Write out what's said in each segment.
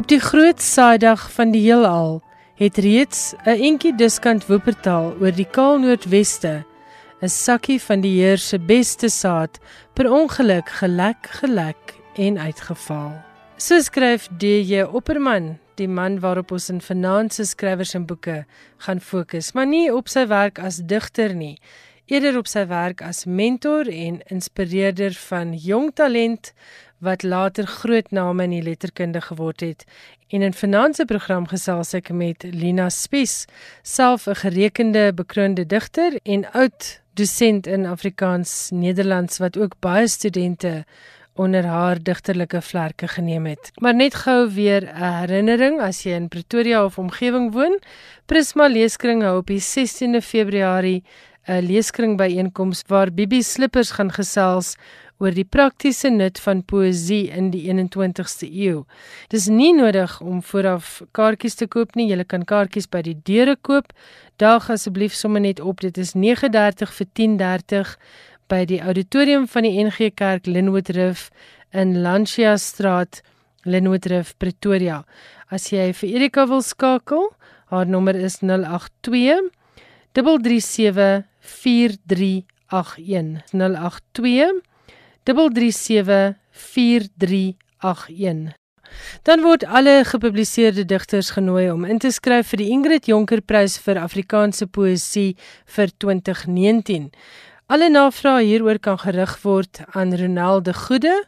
Op die groot saaidag van die heelal het reeds 'n entjie diskant Wuppertal oor die kaal noordweste 'n sakkie van die Heer se beste saad per ongeluk gelek gelek en uitgeval. So skryf DJ Opperman, die man waarop ons in vanaand se skrywers en boeke gaan fokus, maar nie op sy werk as digter nie, eerder op sy werk as mentor en inspireerder van jong talent wat later groot name in die letterkunde geword het. En in finansie program gesels ek met Lina Spies, self 'n gerekende bekroonde digter en oud dosent in Afrikaans Nederlands wat ook baie studente onder haar digterlike vlerke geneem het. Maar net gou weer 'n herinnering as jy in Pretoria of omgewing woon, Prisma Leeskring hou op die 16de Februarie 'n leeskring byeenkoms waar Bibi Slippers gaan gesels oor die praktiese nut van poësie in die 21ste eeu. Dis nie nodig om vooraf kaartjies te koop nie. Jy kan kaartjies by die deure koop. Daag asseblief sommer net op. Dit is 9:30 vir 10:30 by die auditorium van die NG Kerk Linwood Riff in Lansia Straat, Linwood Riff, Pretoria. As jy vir Erika wil skakel, haar nommer is 082 337 4381 082 3374381. Dan word alle gepubliseerde digters genooi om in te skryf vir die Ingrid Jonker Prys vir Afrikaanse poësie vir 2019. Alle navrae hieroor kan gerig word aan Ronald de Goede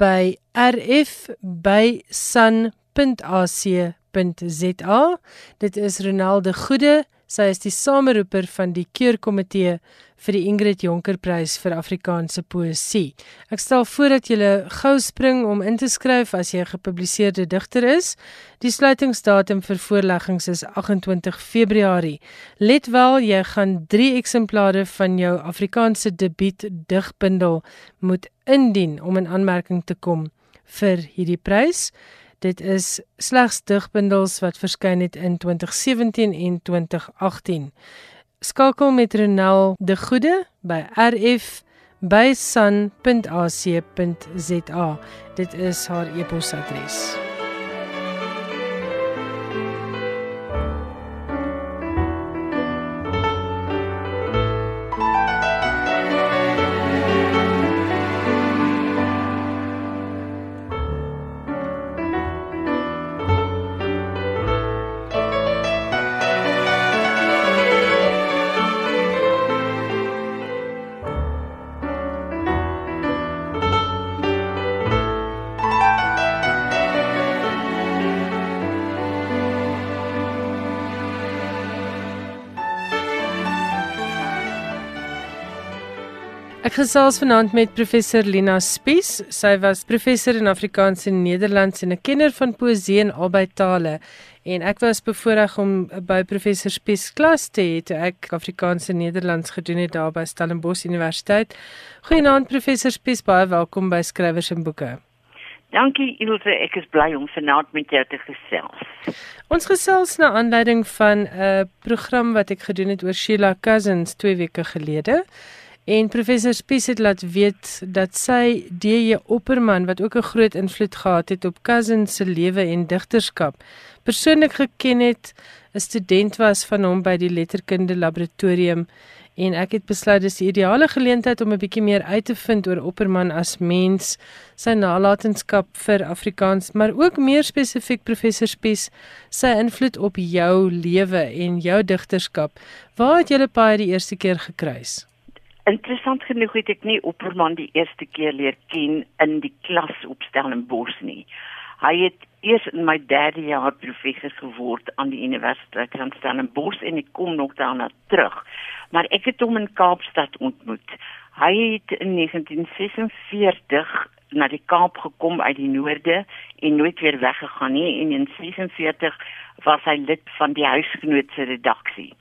by rf@sun.ac.za. Dit is Ronald de Goede Sy is die sameroeper van die keurkomitee vir die Ingrid Jonker Prys vir Afrikaanse poësie. Ek stel voor dat jy gou spring om in te skryf as jy 'n gepubliseerde digter is. Die sluitingsdatum vir voorleggings is 28 Februarie. Let wel, jy gaan 3 eksemplare van jou Afrikaanse debuut digbundel moet indien om in aanmerking te kom vir hierdie prys. Dit is slegs digbundels wat verskyn het in 2017 en 2018. Skakel met Renel De Goede by RF by sun.ac.za. Dit is haar e-posadres. Ek gesels vanaand met professor Lina Spies. Sy was professor in Afrikaans en Nederlands en 'n kenner van poësie in albei tale. En ek was bevoorreg om by professor Spies klas te hê toe ek Afrikaans en Nederlands gedoen het daar by Stellenbosch Universiteit. Goeienaand professor Spies, baie welkom by Skrywers en Boeke. Dankie Ilse, ek is bly om vanaand met jou te gesels. Ons gesels na aanleiding van 'n program wat ek gedoen het oor Sheila Cousins 2 weke gelede. En professor Spies het laat weet dat sy DJ Opperman wat ook 'n groot invloed gehad het op Cousins se lewe en digterskap, persoonlik geken het, 'n student was van hom by die letterkunde laboratorium en ek het besluit dis die ideale geleentheid om 'n bietjie meer uit te vind oor Opperman as mens, sy nalatenskap vir Afrikaans, maar ook meer spesifiek professor Spies sy invloed op jou lewe en jou digterskap. Waar het julle paai die eerste keer gekruis? Interessant genoeg het ek nie Opperman die eerste keer leer ken in die klas op Stellenbosch nie. Hy het eers in my derde jaar professor geword aan die Universiteit van Stellenbosch en ek kom nog daarna terug. Maar ek het hom in Kaapstad ontmoet. Hy het in 1946 na die Kaap gekom uit die noorde en nooit weer weggegaan nie en in 46 was hy lid van die huisgenootse redaksie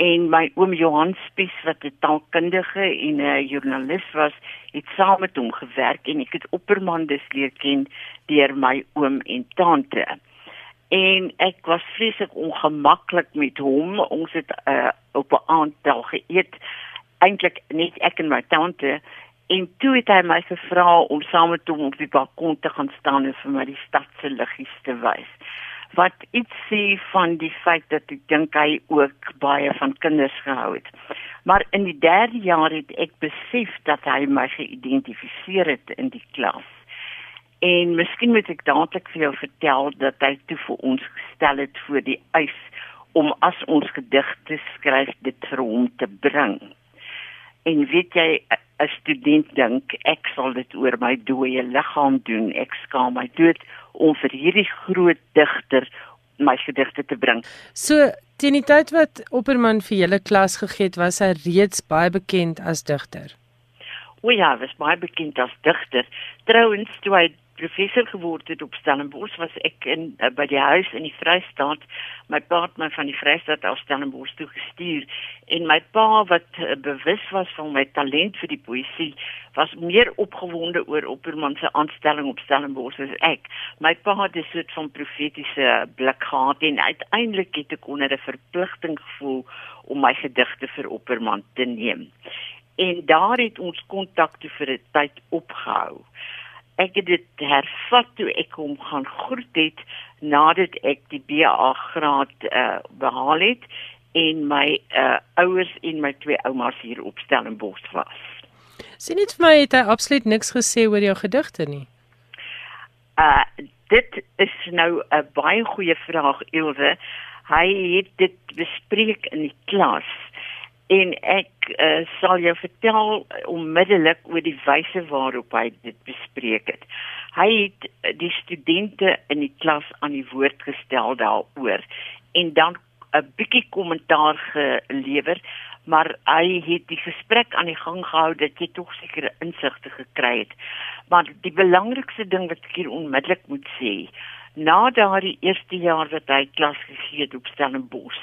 en my oom Johan Spies wat 'n taalkundige en 'n joernalis was, het saam met hom gewerk en ek het Opperman dus leer ken deur my oom en tante. En ek was vreeslik ongemaklik met hom. Ons het uh, op 'n aand daar geëet, eintlik net ek en my tante En toe het hy my gevra om saam met hom op die balkon te gaan staan en vir my die stad se liggies te wys. Wat iets sê van die feit dat ek dink hy ook baie van kinders gehou het. Maar in die derde jaar het ek besef dat hy my geïdentifiseer het in die klas. En miskien moet ek dadelik vir jou vertel dat hy toe vir ons gestel het voor die eis om as ons gedigte skryf dit vir hom te bring. En weet jy 'n student dink ek sal dit oor my dooie liggaam doen. Ek skaam my dood om vir hierdie groot digter my gedigte te bring. So teen die tyd wat Opperman vir julle klas gegee het, was hy reeds baie bekend as digter. O ja, hy was baie bekend as digter. Trouwens, toe hy professor geword het op Stellenbosch was ek in uh, by die huis in die Vrystaat. My pa het my van die Vrystaat af Stellenbosch toe gestuur en my pa wat uh, bewus was van my talent vir die poësie was meer opgewonde oor Opperman se aanstelling op Stellenbosch as ek. My pa het 'n soort van profetiese blik gehad en uiteindelik het ek onder 'n verpligting gevoel om my gedigte vir Opperman te neem. En daar het ons kontak toe vir 'n tyd opgehou ek het dit hervat toe ek hom gaan groet het nadat ek die BA graad uh, behaal het en my uh, ouers en my twee oumas hier op Stellenbosch was. Sien net vir my het hy absoluut niks gesê oor jou gedigte nie. Uh dit is nou 'n baie goeie vraag Ilse. Hy het dit bespreek in die klas en ek uh, sal jou vertel onmiddellik oor die wyse waarop hy dit bespreek het. Hy het uh, die studente in die klas aan die woord gestel daaroor en dan 'n bietjie kommentaar gelewer, maar hy het die gesprek aan die gang gehou dat jy tog sekere insigte gekry het. Maar die belangrikste ding wat ek hier onmiddellik moet sê, na daardie eerste jaar wat hy klas gegee het op Stellenbosch,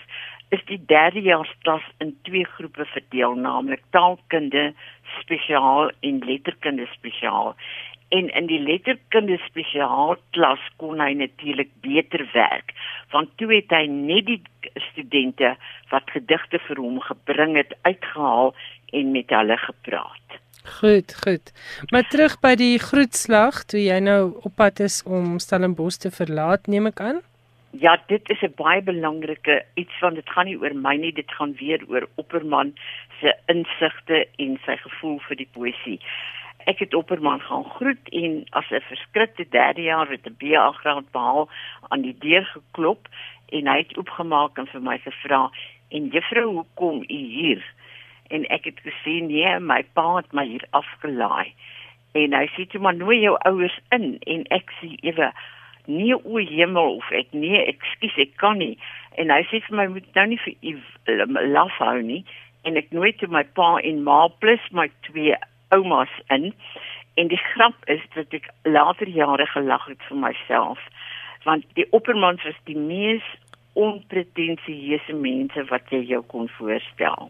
is die derde jaarsklas in twee groepe verdeel, naamlik taalkunde spesiaal en letterkunde spesiaal. En in die letterkunde spesiaal klas kon hy natuurlik beter werk, want toe het hy net die studente wat gedigte vir hom gebring het uitgehaal en met hulle gepraat. Goed, goed. Maar terug by die groetslag, toe jy nou op pad is om Stellenbosch te verlaat, neem ek aan? Ja, dit is 'n baie belangrike iets van dit gaan nie oor my nie, dit gaan weer oor Opperman se insigte en sy gevoel vir die poësie. Ek het Opperman gaan groet en as 'n verskrikte derde jaar met 'n BA graad behaal aan die deur geklop en hy het oopgemaak en vir my gevra: "En juffrou, hoe kom u hier?" En ek het gesê: "Nee, my pa het my hier afgelaai." En hy sê toe maar nooi jou ouers in en ek sê ewe nee o hemel of ek nee ekskuus ek kan nie. En hy sê vir my moet nou nie vir u laf hou nie. En ek nooi toe my pa en ma plus my twee oumas in. En die grap is dat ek later jare gelag het vir myself want die oppermans was die mees onpretensieuse mense wat jy jou kon voorstel.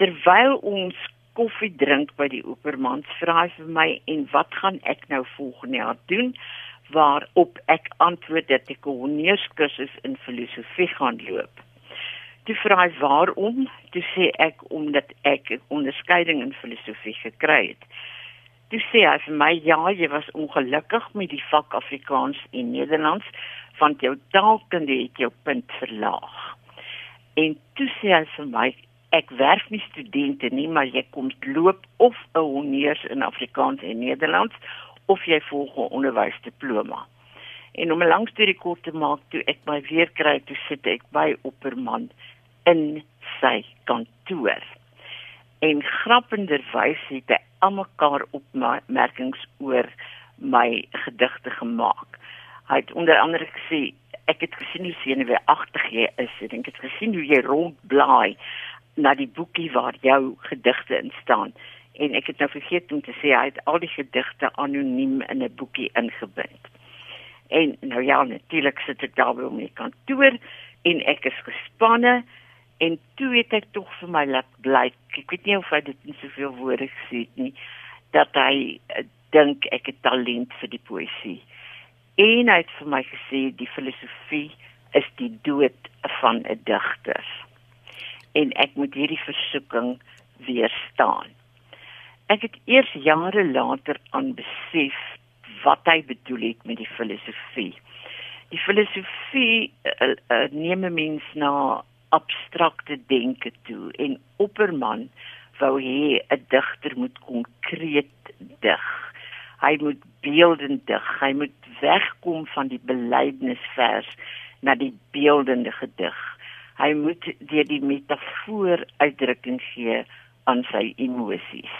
Terwyl ons koffie drink by die oppermans vra hy vir my en wat gaan ek nou volgende jaar doen waarop ek antwoord dat ek 'n honeurskursus in filosofie gaan loop. Toe vra hy waarom? Toe sê ek omdat ek 'n onderskeiding in filosofie gekry het. Toe sê hy vir my ja, jy was ongelukkig met die vak Afrikaans en Nederlands want jou taalkunde het jou punt verlaag. En toe sê hy vir my ek werf nie studente nie, maar jy kom loop of 'n honeurs in Afrikaans en Nederlands of jy volg 'n onderwysdiploma. En om 'n lang storie kort te maak, toe ek my weer kry, toe sit ek by Opperman in sy kantoor. En grappenderwys het hy almekaar opmerkings oor my gedigte gemaak. Hy het onder andere gesê ek het gesien hoe senuweeagtig jy is. Ek dink ek het gesien hoe jy rondblaai na die boekie waar jou gedigte in staan en ek het nou vergeet om te sê hy het al die gedigte anoniem in 'n boekie ingebind. En nou ja, natuurlik sit ek daar by my kantoor en ek is gespanne en toe het ek tog vir my laat blyk. Ek weet nie of hy dit in soveel woorde gesê het nie dat hy uh, dink ek het talent vir die poësie. En hy het vir my gesê die filosofie is die dood van 'n digter. En ek moet hierdie versoeking weerstaan. Ek het eers jare later aan besef wat hy bedoel het met die filosofie. Die filosofie uh, uh, neem 'n mens na abstrakte denke toe en Opperman wou hê 'n digter moet konkreet dig. Hy moet beeldend dig. Hy moet wegkom van die belydenisvers na die beeldende gedig. Hy moet deur die metafoor uitdrukking gee aan sy emosies.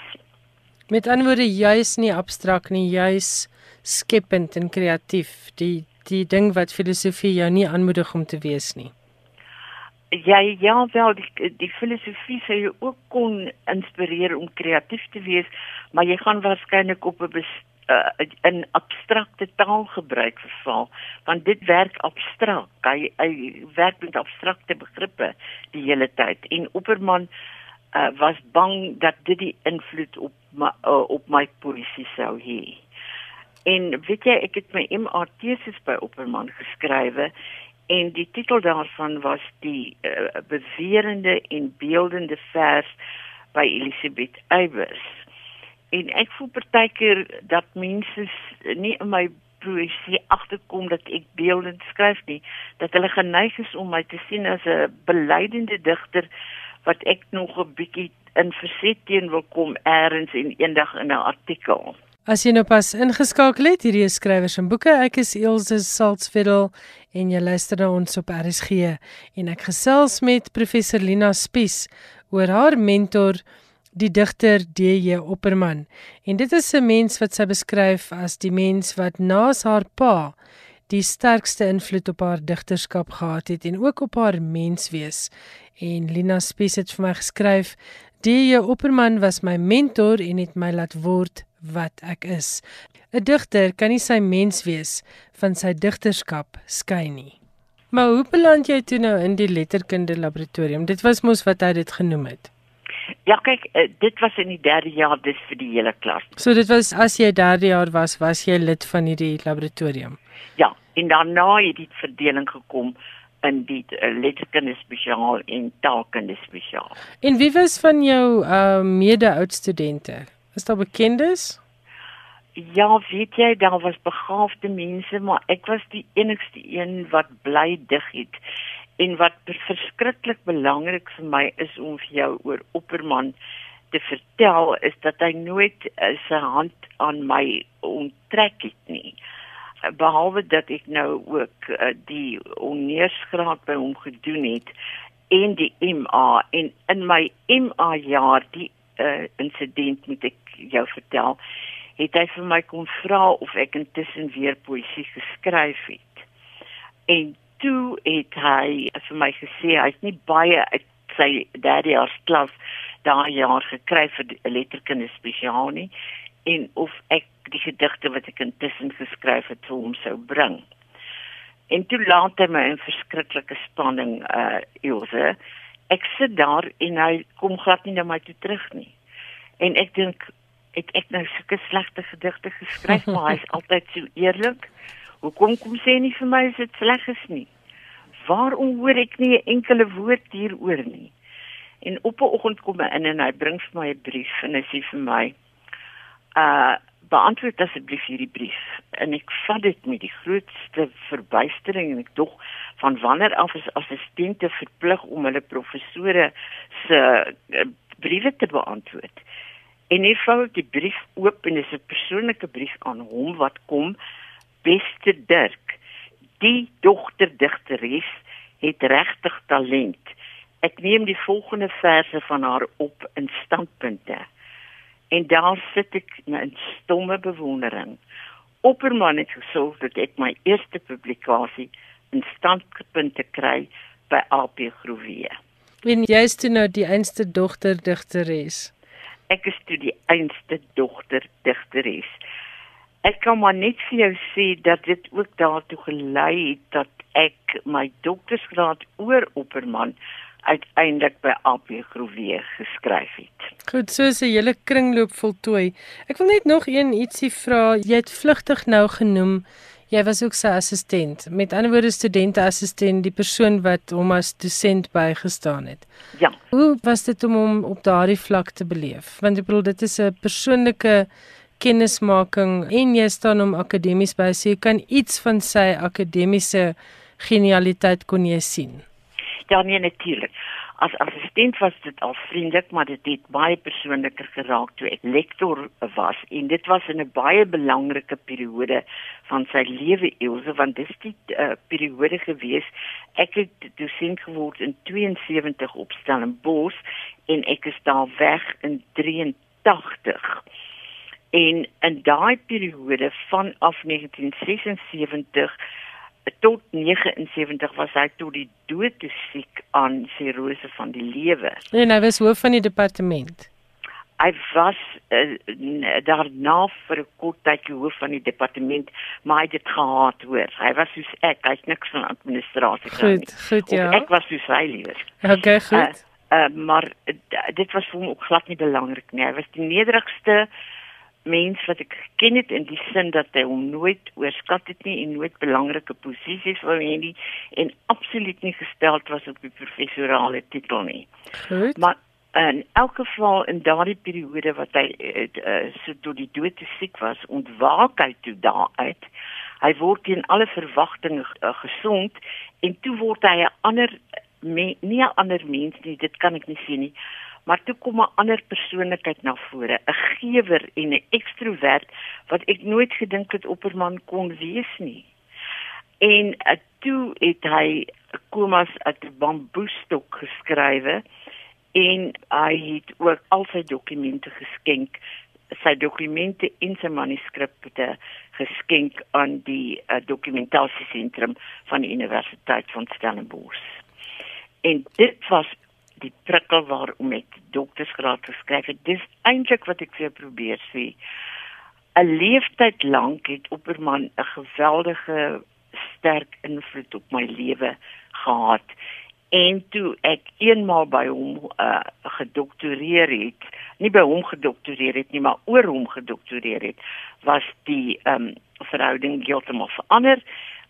Met ander woorde juis nie abstrakt nie, juis skepend en kreatief. Die die ding wat filosofie jou nie aanmoedig om te wees nie. Ja, ja, wel die die filosofie sê jy ook kon inspireer om kreatief te wees, maar jy gaan waarskynlik op 'n uh, in abstrakte taal gebruik verval want dit werk abstrakt hy, hy werk met abstrakte begrippe die hele tyd en Opperman uh, was bang dat dit die invloed op my, uh, op my poesie sou hê. En weet jy ek het my MA tesis by Opperman geskrywe en die titel daarvan was die uh, bewerende en beeldende vers by Elisabeth Eybers. En ek voel partykeer dat mense nie in my poesie agterkom dat ek beeldend skryf nie dat hulle geneig is om my te sien as 'n belydende digter wat ek nog 'n bietjie in verset teen wil kom eers en eendag in 'n artikel As jy nou pas ingeskakel het, hierdie is skrywers en boeke. Ek is Elsje Salzveld en jy luister na ons op RSG en ek gesels met professor Lina Spies oor haar mentor die digter DJ Opperman. En dit is 'n mens wat sy beskryf as die mens wat naas haar pa die sterkste invloed op haar digterskap gehad het en ook op haar menswees. En Lina Spies het vir my geskryf: "DJ Opperman was my mentor en het my laat word wat ek is." 'n Digter kan nie sy menswees van sy digterskap skei nie. Maar hoe beland jy toe nou in die letterkunde laboratorium? Dit was mos wat hy dit genoem het. Ja, kyk, uh, dit was in die 3de jaar dis vir die hele klas. So dit was as jy 3de jaar was, was jy lid van hierdie laboratorium. Ja, en daarna het die verdeling gekom in die uh, letterkunde spesiaal en taalkunde spesiaal. En wie was van jou uh mede-oudstudente? Is daar bekendes? Ja, weet jy, daar was begaafde mense, maar ek was die enigste een wat bly dig het en wat verskriklik belangrik vir my is om vir jou oor Opperman te vertel is dat hy nooit uh, sy hand aan my onttrek het nie behalwe dat ek nou ook uh, die ondersgraad by hom gedoen het en die MA en in my MA jaar die uh, insident moet ek jou vertel het hy vir my kom vra of ek intussen weer poesie geskryf het. En toe het hy vir my gesê hy's nie baie uit sy derde jaar klas daai jaar gekry vir letterkunde spesiaal nie en of ek die gedigte wat ek intussen geskryf het vir hom sou bring. En toe laat hy my in verskriklike spanning uh Ilse. Ek sit daar en hy kom glad nie na my toe terug nie. En ek dink het ek nou sulke slegte gedigte geskryf maar hy's altyd so eerlik. Hoekom kom sê nie vir my as dit sleg is nie? Waarom hoor ek nie 'n enkele woord hieroor nie? En op 'n oggend kom hy in en hy bring vir my 'n brief en hy sê vir my: "Uh, beantwoord asseblief hierdie brief." En ek vat dit met die grootste verbuistering en ek dog van wanneer af is assistente verplig om hulle professore se uh, briewe te beantwoord. En hy vou die brief oop en dit is 'n persoonlike brief aan hom wat kom beste Dirk die dogter digteres het regtig talent ek neem die volgende verse van haar op in standpunte en daar sit ek in stomme bewondering. Opperman het gesorg dat ek my eerste publikasie in standpunte kry by AP Groewe en jy is toe nou die einste dogter digteres ek is toe die einste dogter digteres ek kan maar net vir jou sê dat dit ook daartoe gelei het dat ek my doktorsgraad oor Opperman uiteindelik by AP Groewe geskryf het. Goed, so is 'n hele kringloop voltooi. Ek wil net nog een ietsie vra. Jy het vlugtig nou genoem Jy was ook sy assistent. Met ander woorde studente assistent, die persoon wat hom as dosent bygestaan het. Ja. Hoe was dit om hom op daardie vlak te beleef? Want ek bedoel dit is 'n persoonlike kennismaking en jy staan hom akademies by, so jy kan iets van sy akademiese genialiteit kon jy sien. Ja, nee natuurlik. As assistent was dit al vriendelik, maar dit het baie persoonliker geraak toe ek lektor was en dit was in 'n baie belangrike periode van sy lewe eeuse want dis die uh, periode gewees ek het dosent geword in 72 op Stellenbosch en ek is daar weg in 83 en in daai periode vanaf 1976 tot 79 was hy tot die dood te siek aan cirrose van die lewe. En hy was hoof van die departement. Hy was uh, daarna vir 'n kort tyd hoof van die departement, maar hy het dit gehaat hoor. Hy was soos ek, hy het niks van administrasie gedoen nie. Goed, goed ja. Of ek was soos hy liewer. Okay, goed. Uh, uh, maar uh, dit was vir hom ook glad nie belangrik nie. Hy was die nederigste mens wat ek geken het in die sin dat hy hom nooit oorskat het nie en nooit belangrike posisies wou hê nie en absoluut nie gestel was op die professorale titel nie. Goed. Maar in elk geval in daardie periode wat hy uh, so tot die dood te siek was, ontwaak hy toe daaruit. Hy word teen alle verwagtinge uh, gesond en toe word hy 'n ander me, nie 'n ander mens nie, dit kan ek nie sien nie maar toe kom 'n ander persoonlikheid na vore, 'n gewer en 'n ekstrovert wat ek nooit gedink het Opperman kon wees nie. En uh, toe het hy Komas uit 'n bamboestok geskrywe en hy het ook al sy dokumente geskenk sy dokumente en sy manuskripte geskenk aan die uh, dokumentasiesentrum van die Universiteit van Stellenbosch. En dit was die prikkel waarom ek doktersgraad geskryf het. Dis eintlik wat ek vir probeer sê. 'n Leeftyd lank het Opperman 'n geweldige sterk invloed op my lewe gehad. En toe ek eenmaal by hom uh, gedoktoreer het, nie by hom gedoktoreer het nie, maar oor hom gedoktoreer het, was die ehm um, verhouding heeltemal verander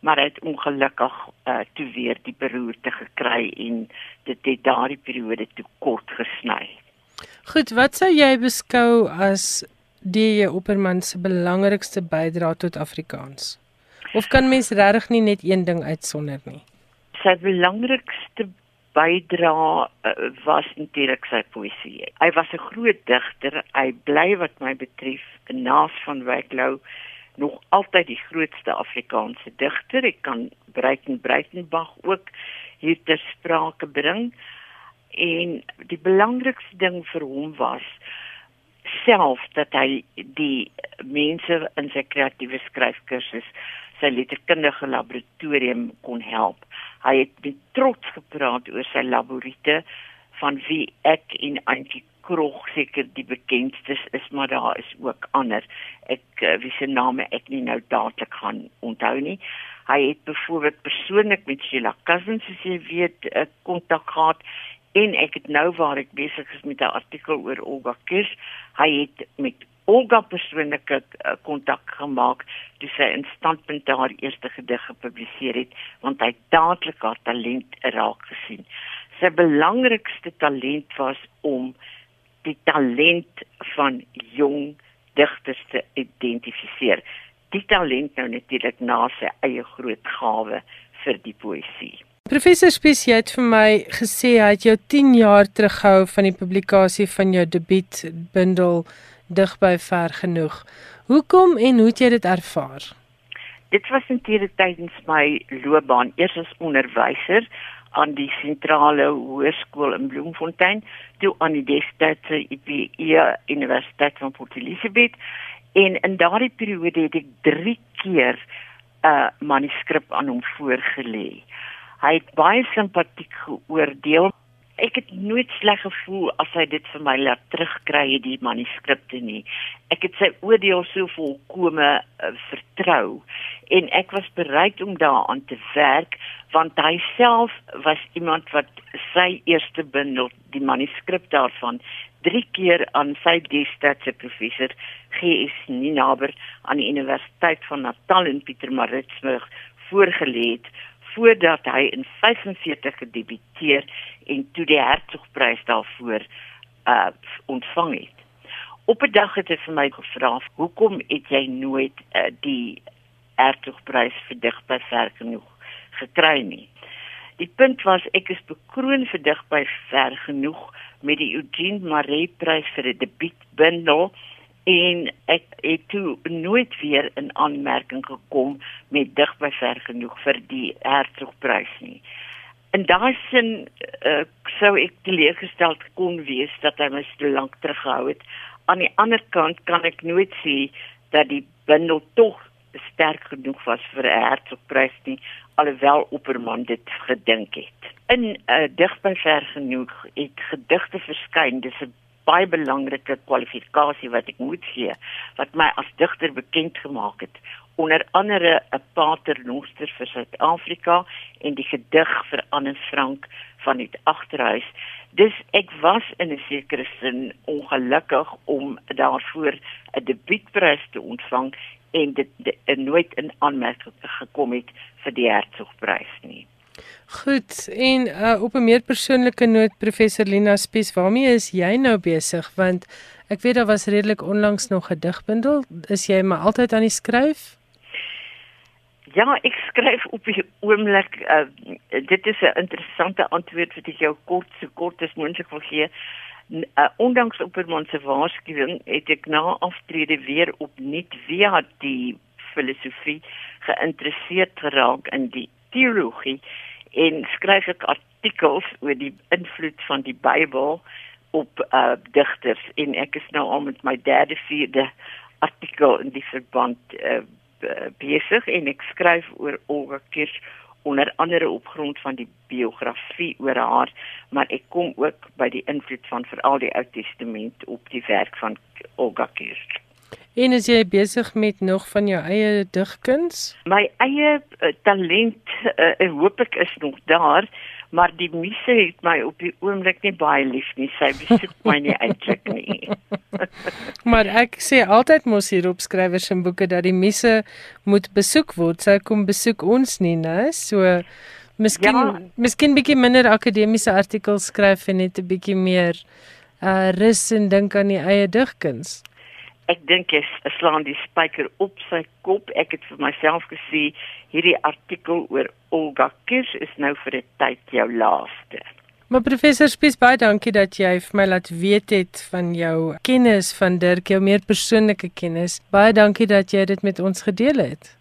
maar hy het ongelukkig uh, toe weer die beroerte gekry en dit het daardie periode te kort gesny. Goed, wat sou jy beskou as die Opperman se belangrikste bydrae tot Afrikaans? Of kan mens regtig nie net een ding uitsonder nie? Sy belangrikste bydrae uh, was natuurlik sy poësie. Hy was 'n groot digter. Hy bly wat my betref 'n naas van Wyklou nog altyd die grootste Afrikaanse digter. Ek kan Breiten Breitenbach ook hier ter sprake bring. En die belangrikste ding vir hom was self dat hy die mense in sy kreatiewe skryfkursus sy letterkundige laboratorium kon help. Hy het met trots gepraat oor sy laboriete van wie ek en Antjie Krog seker die bekendstes is, maar daar is ook ander. Ek uh, wie se name ek nie nou dadelik gaan onthou nie. Hy het byvoorbeeld persoonlik met Sheila Cousins as jy weet uh, kontak gehad en ek het nou waar ek besig is met 'n artikel oor Olga Kish, hy het met Olga persoonlik eh, kontak gemaak toe sy in standpunt haar eerste gedig gepubliseer het want hy dadelik haar talent raak gesien. Sy belangrikste talent was om die talent van jong digters te identifiseer. Die talent nou natuurlik na sy eie groot gawe vir die poësie. Professor Spies het vir my gesê hy het jou 10 jaar terughou van die publikasie van jou debuutbundel Dig by ver genoeg. Hoekom en hoe het jy dit ervaar? Dit was natuurlik tydens my loopbaan eers as onderwyser aan die sentrale hoërskool in Bloemfontein toe aan die destydse IPE Universiteit van Port Elizabeth en in daardie periode het ek 3 keer 'n uh, manuskrip aan hom voorgelê. Hy het baie simpatiek geoordeel ek het nooit sleg gevoel as hy dit vir my laat terugkry die manuskripte nie. Ek het sy oordeel so volkome uh, vertrou en ek was bereid om daaraan te werk want hy self was iemand wat sy eerste bundel die manuskrip daarvan drie keer aan sy destydse professor G.S. Ninaber aan die Universiteit van Natal in Pietermaritzburg voorgelê het voordat hy in 45 gedebuteer en toe die Hertzogprys daarvoor uh ontvang het. Op 'n dag het hy vir my gevra, "Hoekom het jy nooit uh, die Hertzogprys vir digter ver genoeg gekry nie?" Die punt was ek is bekroon vir digter ver genoeg met die Eugene Maree Prys vir 'n debuutbundel en ek het toe nooit weer in aanmerking gekom met dig by ver genoeg vir die Hertzogprys nie. In daai sin uh, sou ek teleurgestel kon wees dat hy my so lank teruggehou het. Aan die ander kant kan ek nooit sê dat die bundel tog sterk genoeg was vir 'n Hertzogprys nie alhoewel Opperman dit gedink het. In uh, dig by ver genoeg het gedigte verskyn. Dis 'n baie belangrike kwalifikasie wat ek moet gee wat my as digter bekend gemaak het onder andere 'n paternoster vir Suid-Afrika en die gedig vir Anne Frank van die agterhuis. Dus ek was in 'n sekere sin ongelukkig om daarvoor 'n debuutprys te ontvang en dit nooit in aanmerking gekom het vir die Hertzogprys nie. Goed, en uh, op 'n meer persoonlike noot professor Lina Spies, waarmee is jy nou besig want ek weet daar was redelik onlangs nog 'n digbundel. Is jy maar altyd aan die skryf? Ja, ek skryf op die oomblik. Uh, dit is 'n interessante antwoord wat ek jou kort so kort as moontlik wil gee. Uh, ondanks op my se waarskuwing het ek na aftrede weer opnuut via die filosofie geïnteresseerd geraak in die teologie en skryf ek artikels oor die invloed van die Bybel op uh digters. En ek is nou al met my derde vierde artikel in die verband uh besig en ek skryf oor Olga Kirsch onder andere op grond van die biografie oor haar maar ek kom ook by die invloed van veral die Ou Testament op die werk van Olga Kirsch En is jy besig met nog van jou eie digkuns? My eie uh, talent, uh, hoop ek is nog daar, maar die misse het my op die oomblik nie baie lief nie. Sy besoek my nie eintlik nie. maar ek sê altyd mos hier op skrywers en boeke dat die misse moet besoek word. Sy kom besoek ons nie, né? So miskien ja. miskien bietjie minder akademiese artikels skryf en net 'n bietjie meer uh rus en dink aan die eie digkuns ek dink jy slaan die spyker op sy kop. Ek het vir myself gesê hierdie artikel oor Olga Kirsch is nou vir 'n tyd jou laaste. Maar professor Spies baie dankie dat jy vir my laat weet het van jou kennis van Dirk, jou meer persoonlike kennis. Baie dankie dat jy dit met ons gedeel het.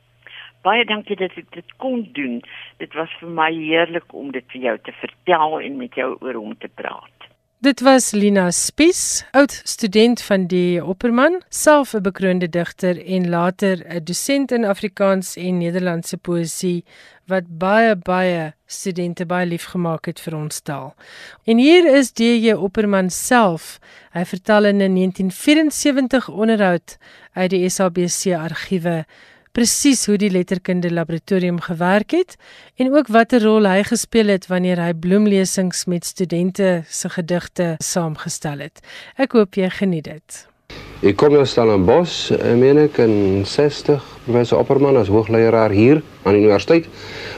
Baie dankie dat ek dit kon doen. Dit was vir my heerlik om dit vir jou te vertel en met jou oor hom te praat. Dit was Lina Spies, oud student van die Opperman, self 'n bekroonde digter en later 'n dosent in Afrikaans en Nederlandse poësie wat baie baie studente baie liefgemaak het vir ons taal. En hier is DJ Opperman self. Hy vertel in 'n 1974 onderhoud uit die SABC argiewe presies hoe die letterkunde laboratorium gewerk het en ook watter rol hy gespeel het wanneer hy bloemlesings met studente se gedigte saamgestel het. Ek hoop jy geniet dit. Ek kom nou staan in Bos, eh, meen ek in 60, professor Opperman as hoogleraar hier aan die universiteit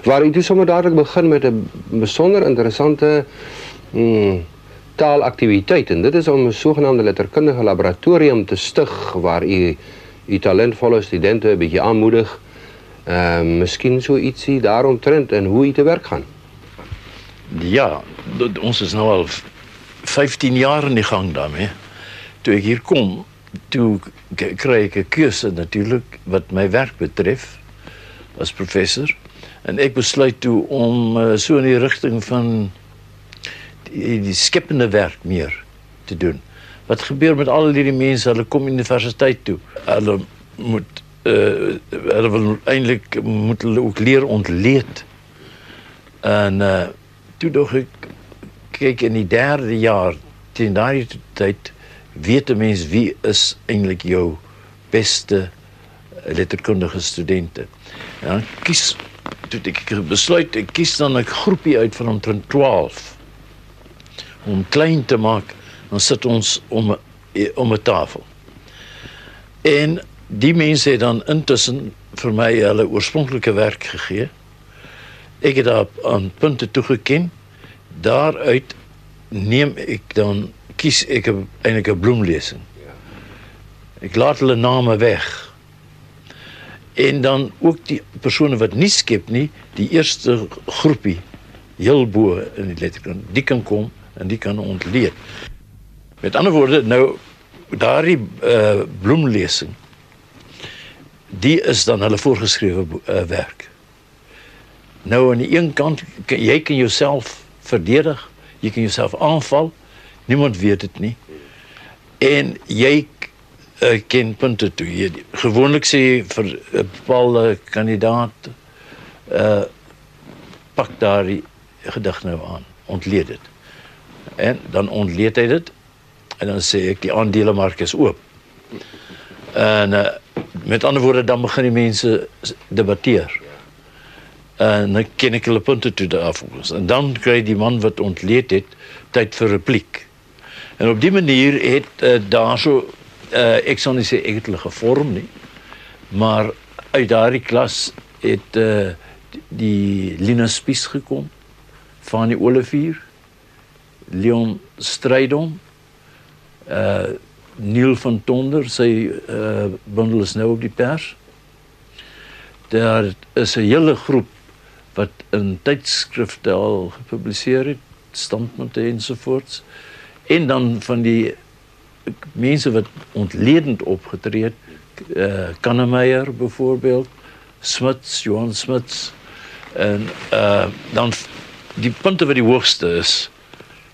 waar hy toe sommer dadelik begin met 'n besonder interessante mm, taalaktiwiteit en dit is om 'n sogenaamde letterkundige laboratorium te stig waar u u talentvolle studente 'n bietjie aanmoedig. Uh, miskien so ietsie daaromtrent en hoe u te werk gaan. Ja, ons is nou al 15 jaar in die gang daarmee. Toe ek hier kom, toe kry ek 'n keuse natuurlik wat my werk betref as professor en ek besluit toe om uh, so in die rigting van die, die skepende werk meer te doen. Wat gebeur met al hierdie mense? Hulle kom universiteit toe. Hulle moet uh hulle wil eintlik moet hulle ook leer ontleed. En uh toe dog ek kyk in die derde jaar teen daardie tyd weet 'n mens wie is eintlik jou beste letterkundige studente. En dan kies toe ek besluit ek kies dan 'n groepie uit van omtrent 12 om klein te maak dan sit ons om om 'n tafel. En die mense het dan intussen vir my hulle oorspronklike werk gegee. Ek het daar aan punte toegeken. Daaruit neem ek dan kies ek 'n bloemlesing. Ek laat hulle name weg. En dan ook die persone wat nie skep nie, die eerste groepie heel bo in die letterkunde, die kan kom en die kan ontleed. Met ander woorde, nou daardie uh, bloemlesing die is dan hulle voorgeskrewe uh, werk. Nou aan die een kant kan, jy kan jouself verdedig, jy kan jouself aanval. Niemand weet dit nie. En jy uh, ken punte toe. Jy gewoonlik sê vir 'n bepaalde kandidaat uh pak daardie gedig nou aan, ontleed dit. En dan ontleed hy dit en dan sê ek die aandelemark is oop. En uh, met ander woorde dan begin die mense debatteer. En dan ken ek hulle punte toe daarvoor. En dan kry die man wat ontleed het tyd vir repliek. En op die manier het uh, daar so uh, ek sou nie sê ek het hulle gevorm nie. Maar uit daardie klas het uh, die Lina Spies gekom van die Olivier Leon Strydom uh Neil van Tonder sy uh bundel is nou op die pers. Daar is 'n hele groep wat in tydskrifte al gepubliseer het, standpunte ensovoorts. En dan van die mense wat ontledend opgetree het, uh Kannemeyer byvoorbeeld, Smits, Johan Smits en uh dan die punte wat die hoogste is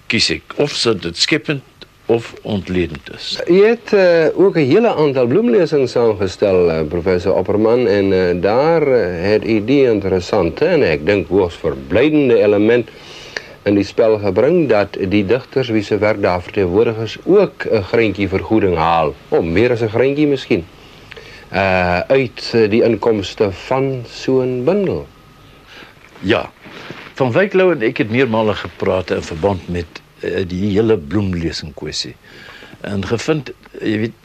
kies ek of so dit skepend of ontledend is. Jy het uh, ook 'n hele aantal bloemlesings saamgestel uh, professor Opperman en uh, daar het u die interessante en ek dink hoogs verblydende element in die spel gebring dat die digters wie se werk daar verteenwoordig is ook 'n greintjie vergoeding haal, of meer as 'n greintjie miskien. Uh uit die inkomste van so 'n bundel. Ja. Van Wyklou en ek het meermale gepraat in verband met die hele bloemlesing kwessie. En gevind, jy weet,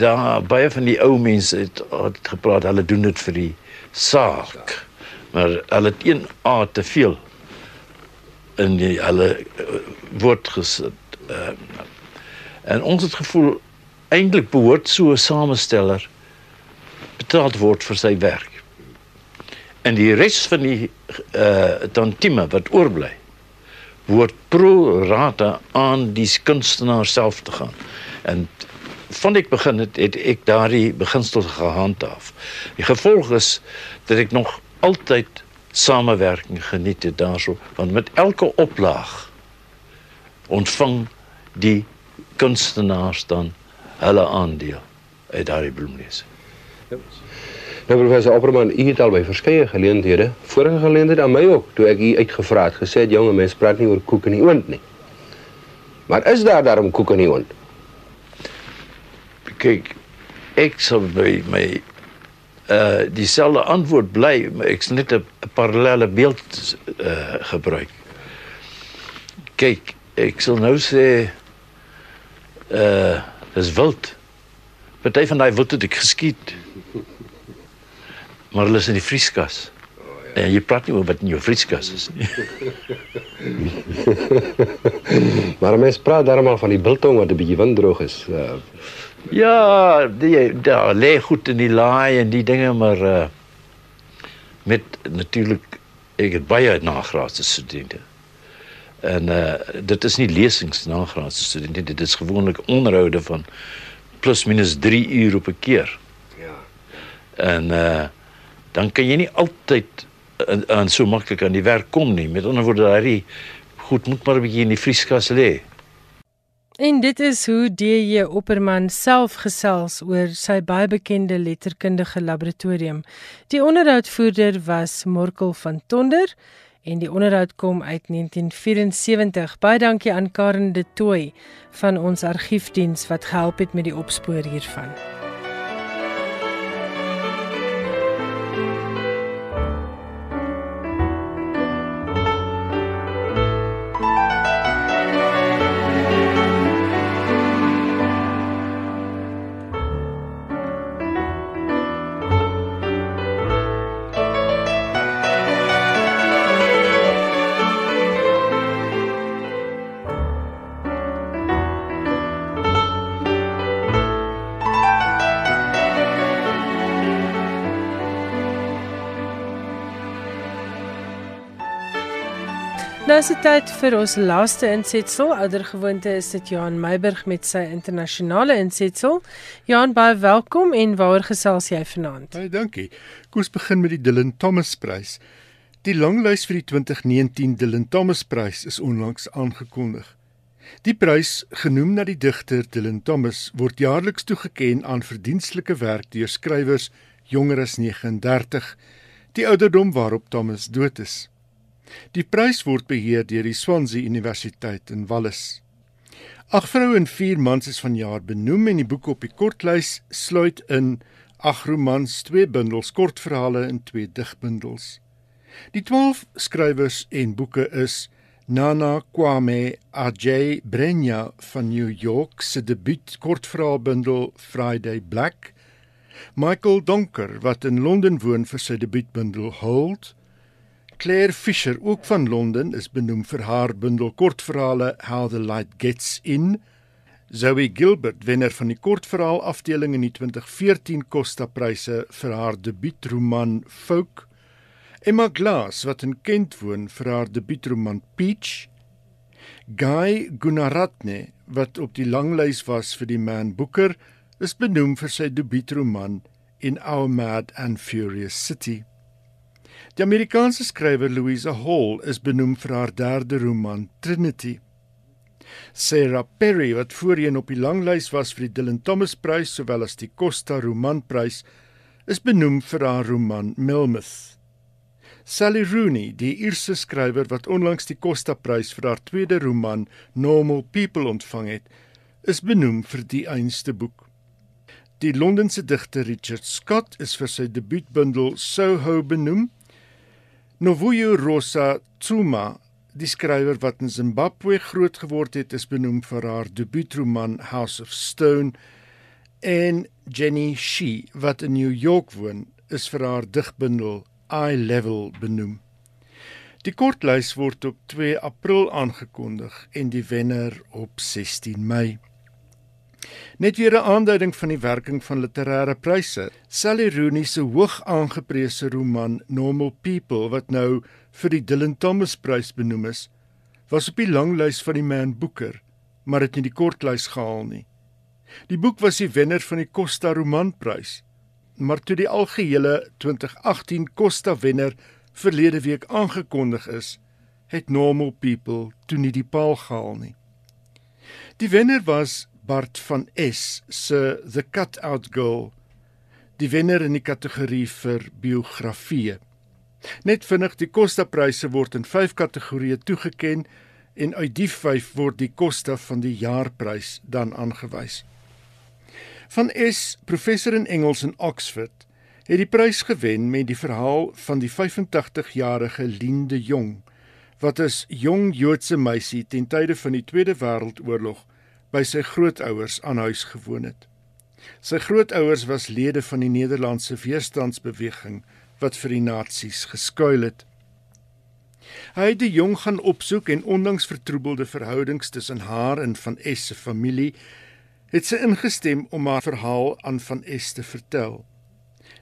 daar baie van die ou mense het, het gepraat, hulle doen dit vir die saak. Maar hulle het een a te veel in die hulle uh, woord gesit. Uh, en ons het gevoel eintlik behoort so 'n samesteller betaald word vir sy werk. En die res van die uh tantieme wat oorbly word pro rata aan die kunstenaar self te gaan. En van ek begin het, het ek daardie beginsel gehandhaaf. Die gevolg is dat ek nog altyd samewerking geniet het daarso, want met elke oplaag ontvang die kunstenaars dan hulle aandeel uit daardie bloemlesing. Nou professor Opperman, u het al by verskeie geleenthede, vorige geleenthede aan my ook, toe ek u uitgevra het, gesê het jonge mense praat nie oor koek en die oond. Maar is daar daarom koek en die oond? Kyk, ek sou by uh antwoord bly, maar ek's net 'n parallelle beeld uh gebruik. Kyk, ek sal nou sê uh dis wild. Party van daai wild het ek geskiet maar hulle is in die vrieskas. Oh, ja. En jy praat nie oor wat in jou vrieskas is nie. maar mense praat daarmaal van die biltong wat 'n bietjie winddroog is. Uh, ja, die daar lê goed in die laai en die dinge maar uh, met natuurlik ek het baie nagraadse studente. En uh dit is nie lesings nagraadse studente, dit is gewoonlik onderhoude van plus minus 3 uur op 'n keer. Ja. En uh dan kan jy nie altyd aan so maklik aan die werk kom nie. Met ander woorde, daai goed moet maar 'n bietjie in die vrieskas lê. En dit is hoe DJ Opperman self gesels oor sy baie bekende letterkundige laboratorium. Die onderhoudvoerder was Morkel van Tonder en die onderhoud kom uit 1974. Baie dankie aan Karen de Tooy van ons argiefdiens wat gehelp het met die opspoor hiervan. Nou is dit tyd vir ons laaste insetsel. Ouder gewoonte is dit Johan Meiburg met sy internasionale insetsel. Johan, baie welkom en waaroor gesels jy vanaand? Baie dankie. Kom ons begin met die Dylan Thomas Prys. Die langlys vir die 2019 Dylan Thomas Prys is onlangs aangekondig. Die prys, genoem na die digter Dylan Thomas, word jaarliks toegekend aan verdienstelike werk deur skrywers jonger as 39, die ouderdom waarop Thomas dood is. Die prys word beheer deur die Swansea Universiteit in Wallis. Ag vroue en vier mans is vanjaar benoem en die boeke op die kortlys sluit in ag romans, twee bundels kortverhale en twee digbundels. Die 12 skrywers en boeke is Nana Kwame Ajay Brenya van New York se debuut kortverhaalbundel Friday Black, Michael Donker wat in Londen woon vir sy debuutbundel Hold, Claire Fisher, ook van Londen, is benoem vir haar bundel kortverhale How the Light Gets In. Zoe Gilbert, wenner van die kortverhaal afdeling in die 2014 Costa Pryse vir haar debuutroman Folk. Emma Glass, wat in Kent woon, vir haar debuutroman Peach. Guy Gunaratne, wat op die langlys was vir die Man Booker, is benoem vir sy debuutroman In Our Mad and Furious City. Die Amerikaanse skrywer Louisa Hall is benoem vir haar derde roman Trinity. Sarah Perry wat voorheen op die langlys was vir die Dylan Thomas Prys sowel as die Costa Romanprys, is benoem vir haar roman Melmoth. Sally Rooney, die Ierse skrywer wat onlangs die Costa Prys vir haar tweede roman Normal People ontvang het, is benoem vir die einste boek. Die Londense digter Richard Scott is vir sy debuutbundel Soho benoem Novuyo Rosa Tsuma, die skrywer wat in Zimbabwe groot geword het, is benoem vir haar debuutroman House of Stone en Jenny Shi wat in New York woon, is vir haar digbundel Eye Level benoem. Die kortlys word op 2 April aangekondig en die wenner op 16 Mei. Net weer 'n aanduiding van die werking van literêre pryse. Sally Rooney se hoog aangeprese roman Normal People wat nou vir die Dylan Thomas Prys benoem is, was op die langlys van die Man Booker, maar het nie die kortlys gehaal nie. Die boek was die wenner van die Costa Romanprys, maar toe die algehele 2018 Costa wenner verlede week aangekondig is, het Normal People toe nie die paal gehaal nie. Die wenner was Bart van S se The Cutout Girl, die wenner in die kategorie vir biografieë. Net vinnig, die Costa-pryse word in 5 kategorieë toegeken en uit die 5 word die Costa van die jaarprys dan aangewys. Van S, professor in Engels in Oxford, het die prys gewen met die verhaal van die 85-jarige Linde Jong, wat as jong Joodse meisie ten tye van die Tweede Wêreldoorlog by sy grootouers aan huis gewoon het. Sy grootouers was lede van die Nederlandse weerstandsbeweging wat vir die nasies geskuil het. Hy het die jong gaan opsoek en ondanks vertroebelde verhoudings tussen haar en van S se familie, het sy ingestem om haar verhaal aan van S te vertel.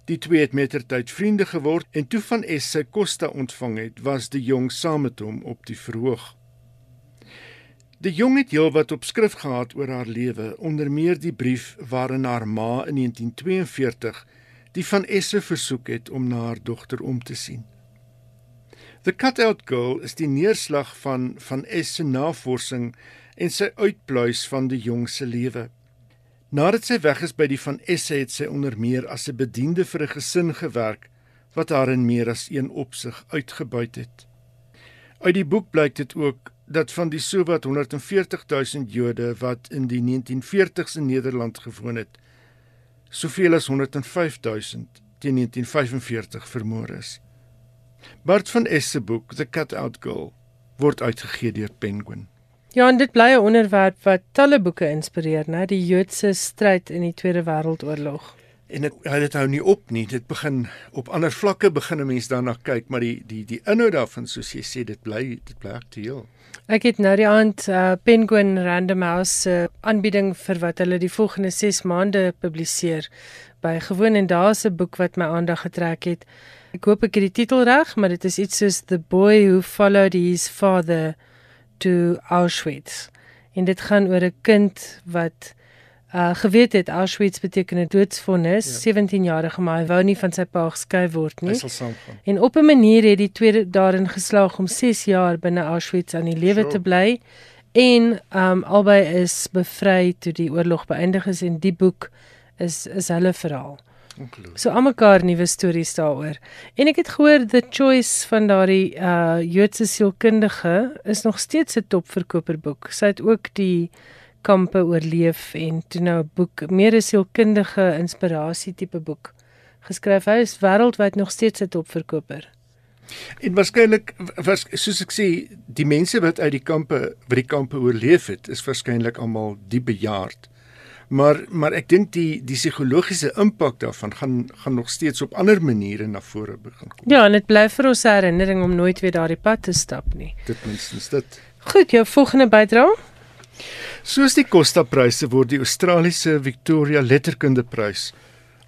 Die twee het mettertyd vriende geword en toe van S sy Costa ontvang het, was die jong saam met hom op die verhoog. Die jong het heelwat op skrif gehad oor haar lewe, onder meer die brief waarin haar ma in 1942 die van Esse versoek het om na haar dogter om te sien. The Cutout Girl is die neerslag van van Esse navorsing en sy uitpluis van die jong se lewe. Nadat sy weg is by die van Esse het sy onder meer as 'n bediende vir 'n gesin gewerk wat haar in meer as een opsig uitgebuit het. Uit die boek blyk dit ook dat van die sowat 140 000 Jode wat in die 1940s in Nederland gewoon het, soveel as 105 000 teen 1945 vermoor is. Bart van Est se boek The Cutout Girl word uitgegee deur Penguin. Ja, en dit bly 'n onderwerp wat talle boeke inspireer, né, die Joodse stryd in die Tweede Wêreldoorlog. En dit dit hou nie op nie. Dit begin op ander vlakke begin 'n mens daarna kyk, maar die die die inhoud daarvan soos jy sê, dit bly dit bly aktueel. Ek het nou die aand uh, Penguin Random House se uh, aanbieding vir wat hulle die volgende 6 maande publiseer by gewoon en daar's 'n boek wat my aandag getrek het. Ek hoop ek het die titel reg, maar dit is iets soos The Boy Who Followed His Father to Auschwitz. En dit gaan oor 'n kind wat uh geweet het Auschwitz beteken 'n doodsvonnis, ja. 17 jarige maar hy wou nie van sy pa geskei word nie. En op 'n manier het die tweede daarin geslaag om 6 jaar binne Auschwitz aan die lewe sure. te bly en um albei is bevry toe die oorlog beëindig is en die boek is is hulle verhaal. Ongelooflik. So almekaar nuwe stories daaroor. En ek het gehoor the choice van daardie uh Joodse sielkundige is nog steeds 'n topverkoper boek. Sy het ook die kampe oorleef en toe nou 'n boek, meer 'n sielkundige inspirasie tipe boek geskryf. Hy is wêreldwyd nog steeds 'n topverkoper. En waarskynlik was soos ek sê, die mense wat uit die kampe, wat die kampe oorleef het, is waarskynlik almal die bejaard maar maar ek dink die die psigologiese impak daarvan gaan gaan nog steeds op ander maniere na vore begin kom. Ja, en dit bly vir ons herinnering om nooit weer daardie pad te stap nie. Dit minstens dit. Goed, jou volgende bydra. Soos die Costa-pryse word die Australiese Victoria Letterkundeprys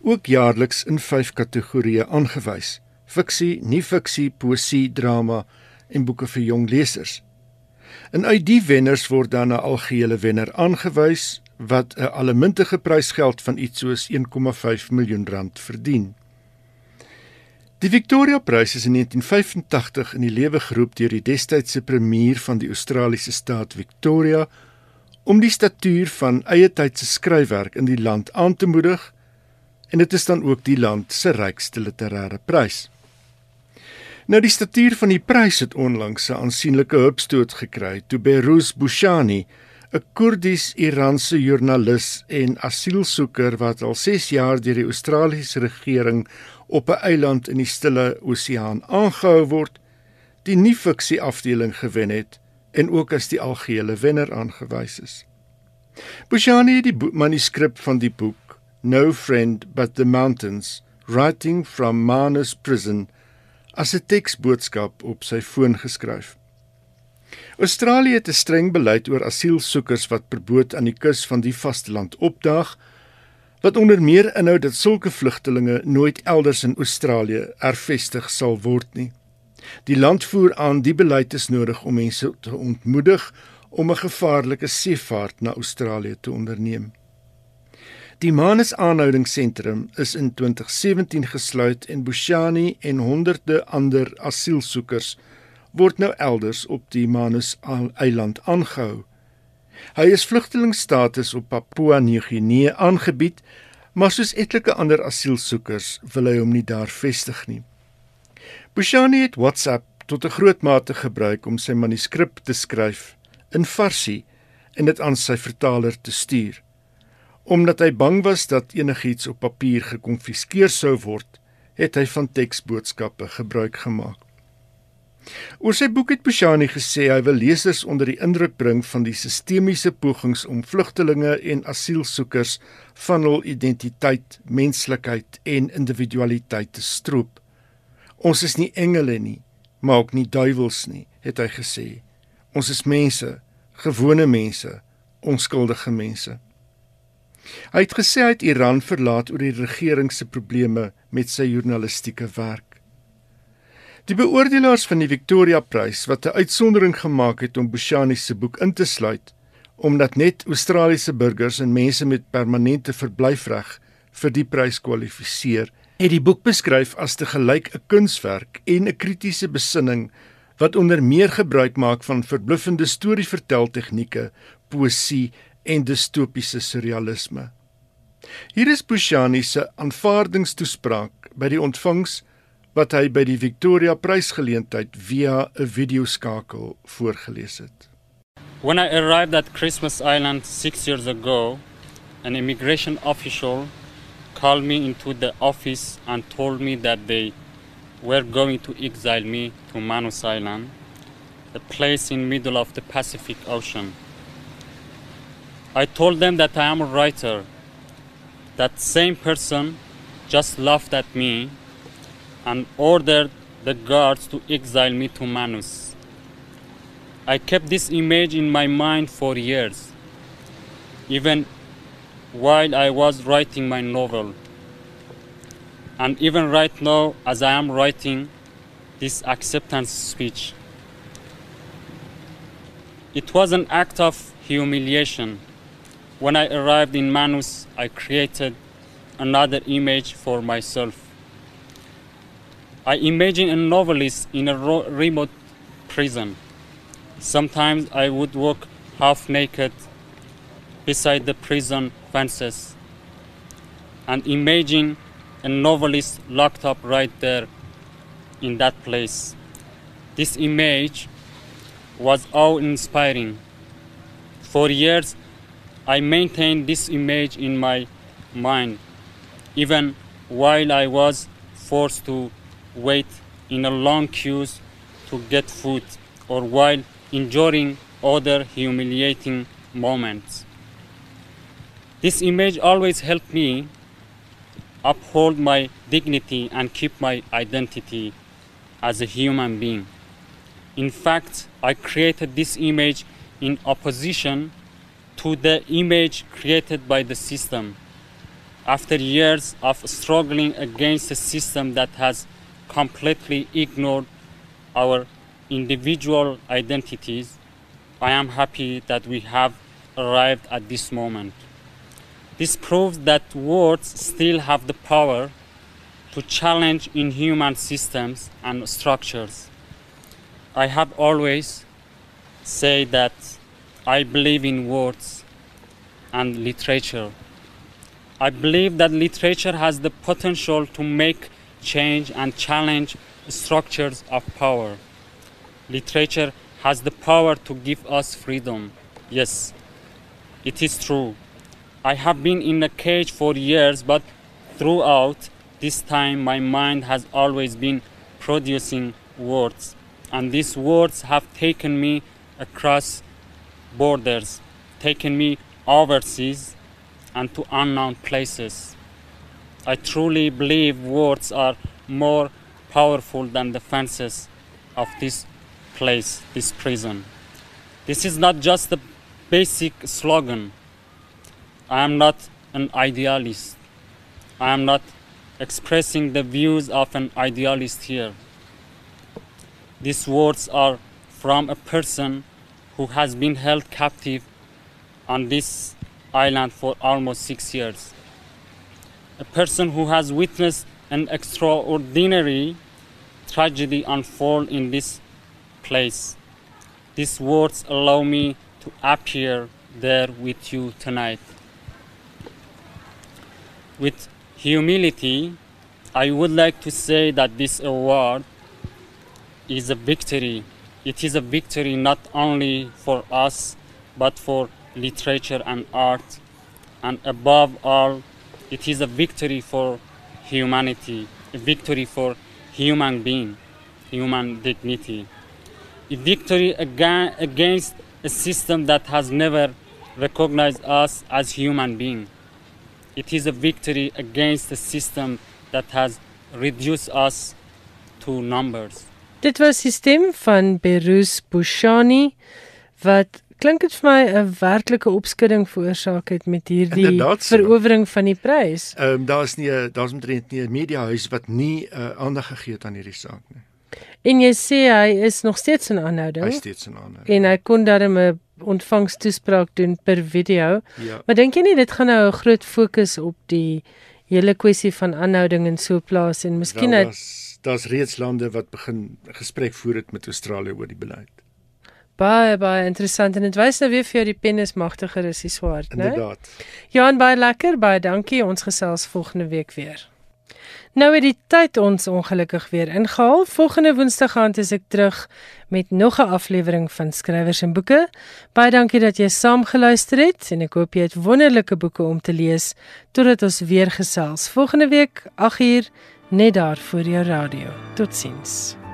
ook jaarliks in 5 kategorieë aangewys: fiksie, nie-fiksie, poesie, drama en boeke vir jong lesers. En uit die wenners word dan 'n algehele wenner aangewys wat 'n allemintige prysgeld van iets soos 1,5 miljoen rand verdien. Die Victoria Prys is in 1985 in die lewe geroep deur die destydse premier van die Australiese staat Victoria om die statuur van eie tyd se skryfwerk in die land aan te moedig en dit is dan ook die land se rykste literêre prys. Nou die statuur van die prys het onlangs 'n aansienlike hupstoot gekry toe Behruz Bushani 'n Koerdies-Iranse joernalis en asielsoeker wat al 6 jaar deur die Australiese regering op 'n eiland in die Stille Oseaan aangehou word, die nie-fiksie afdeling gewen het en ook as die algehele wenner aangewys is. Bushani het die manuskrip van die boek No Friend But the Mountains: Writing from Manus Prison as 'n teksboodskap op sy foon geskryf. Australië het 'n streng beleid oor asielsoekers wat per boot aan die kus van die vasteland opdaag, wat onder meer inhou dat sulke vlugtelinge nooit elders in Australië ervestig sal word nie. Die land voer aan die beleid is nodig om mense te ontmoedig om 'n gevaarlike seevaart na Australië te onderneem. Die Manus aanhoudingsentrum is in 2017 gesluit en Bushani en honderde ander asielsoekers word nou elders op die Manus eiland aangehou. Hy is vlugtelingstatus op Papua Nieu-Guinea aangebied, maar soos etlike ander asielsoekers wil hy hom nie daar vestig nie. Bushani het WhatsApp tot 'n groot mate gebruik om sy manuskrip te skryf in Farsi en dit aan sy vertaler te stuur. Omdat hy bang was dat enigiets op papier gekonfiskeer sou word, het hy van teksboodskappe gebruik gemaak. Oor sy boek het Pushani gesê hy wil lesers onder die indruk bring van die sistemiese pogings om vlugtelinge en asielsoekers van hul identiteit, menslikheid en individualiteit te stroop. Ons is nie engele nie, maar ook nie duiwels nie, het hy gesê. Ons is mense, gewone mense, onskuldige mense. Hy het gesê hy het Iran verlaat oor die regering se probleme met sy journalistieke werk. Die beoordelaars van die Victoria Prys wat 'n uitsondering gemaak het om Bushani se boek in te sluit, omdat net Australiese burgers en mense met permanente verblyfreg vir die prys kwalifiseer, het die boek beskryf as te gelyk 'n kunswerk en 'n kritiese besinning wat onder meer gebruik maak van verbluffende storieverteltegnieke, poesie en distopiese surrealisme. Hier is Bushani se aanvaardingstoespraak by die ontvangs wat hy by die Victoria Prysgeleentheid via 'n videoskakel voorgeles het. When I arrived at Christmas Island 6 years ago, an immigration official called me into the office and told me that they were going to exile me to Manus Island, a place in middle of the Pacific Ocean. I told them that I am a writer. That same person just laughed at me and ordered the guards to exile me to Manus. I kept this image in my mind for years, even while I was writing my novel. And even right now, as I am writing this acceptance speech, it was an act of humiliation. When I arrived in Manus, I created another image for myself. I imagine a novelist in a remote prison. Sometimes I would walk half naked beside the prison fences and imagine a novelist locked up right there in that place. This image was awe inspiring. For years, I maintained this image in my mind, even while I was forced to wait in a long queues to get food or while enduring other humiliating moments. This image always helped me uphold my dignity and keep my identity as a human being. In fact, I created this image in opposition to the image created by the system. After years of struggling against a system that has completely ignored our individual identities, I am happy that we have arrived at this moment. This proves that words still have the power to challenge inhuman systems and structures. I have always said that I believe in words and literature. I believe that literature has the potential to make change and challenge structures of power. Literature has the power to give us freedom. Yes, it is true. I have been in a cage for years, but throughout this time, my mind has always been producing words. And these words have taken me across borders, taken me overseas and to unknown places. I truly believe words are more powerful than the fences of this place, this prison. This is not just a basic slogan. I am not an idealist. I am not expressing the views of an idealist here. These words are from a person who has been held captive on this island for almost six years. A person who has witnessed an extraordinary tragedy unfold in this place. These words allow me to appear there with you tonight. With humility, I would like to say that this award is a victory. It is a victory not only for us, but for literature and art. And above all, it is a victory for humanity, a victory for human being, human dignity. A victory aga- against a system that has never recognized us as human beings. It is a victory against a system that has reduced us to numbers. Dit was die stem van Berus Bushani wat klink dit vir my 'n werklike opskudding veroorsaak het met hierdie so. verowering van die prys. Ehm um, daar's nie 'n daar's omtrent nie 'n mediahuis wat nie uh, aandag gegee het aan hierdie saak nie. En jy sê hy is nog steeds in aanhouding Hy steeds in aanhou. en hy kon darem 'n ontvangstoespraak doen per video. Ja. Maar dink jy nie dit gaan nou 'n groot fokus op die hele kwessie van aanhouding en so plaas en miskien Wel, uit daar's daar's reeds lande wat begin gesprek voer het met Australië oor die beleid. baie baie interessant en dit wys nou weer vir jou die pen is magtiger as die swaard, né? Inderdaad. Johan baie lekker, baie dankie. Ons gesels volgende week weer. Nou het die tyd ons ongelukkig weer ingehaal. Volgende Woensdag gaan is ek terug met nog 'n aflewering van Skrywers en Boeke. Baie dankie dat jy saam geluister het en ek hoop jy het wonderlike boeke om te lees totdat ons weer gesels. Volgende week 8uur net daar voor jou radio. Totsiens.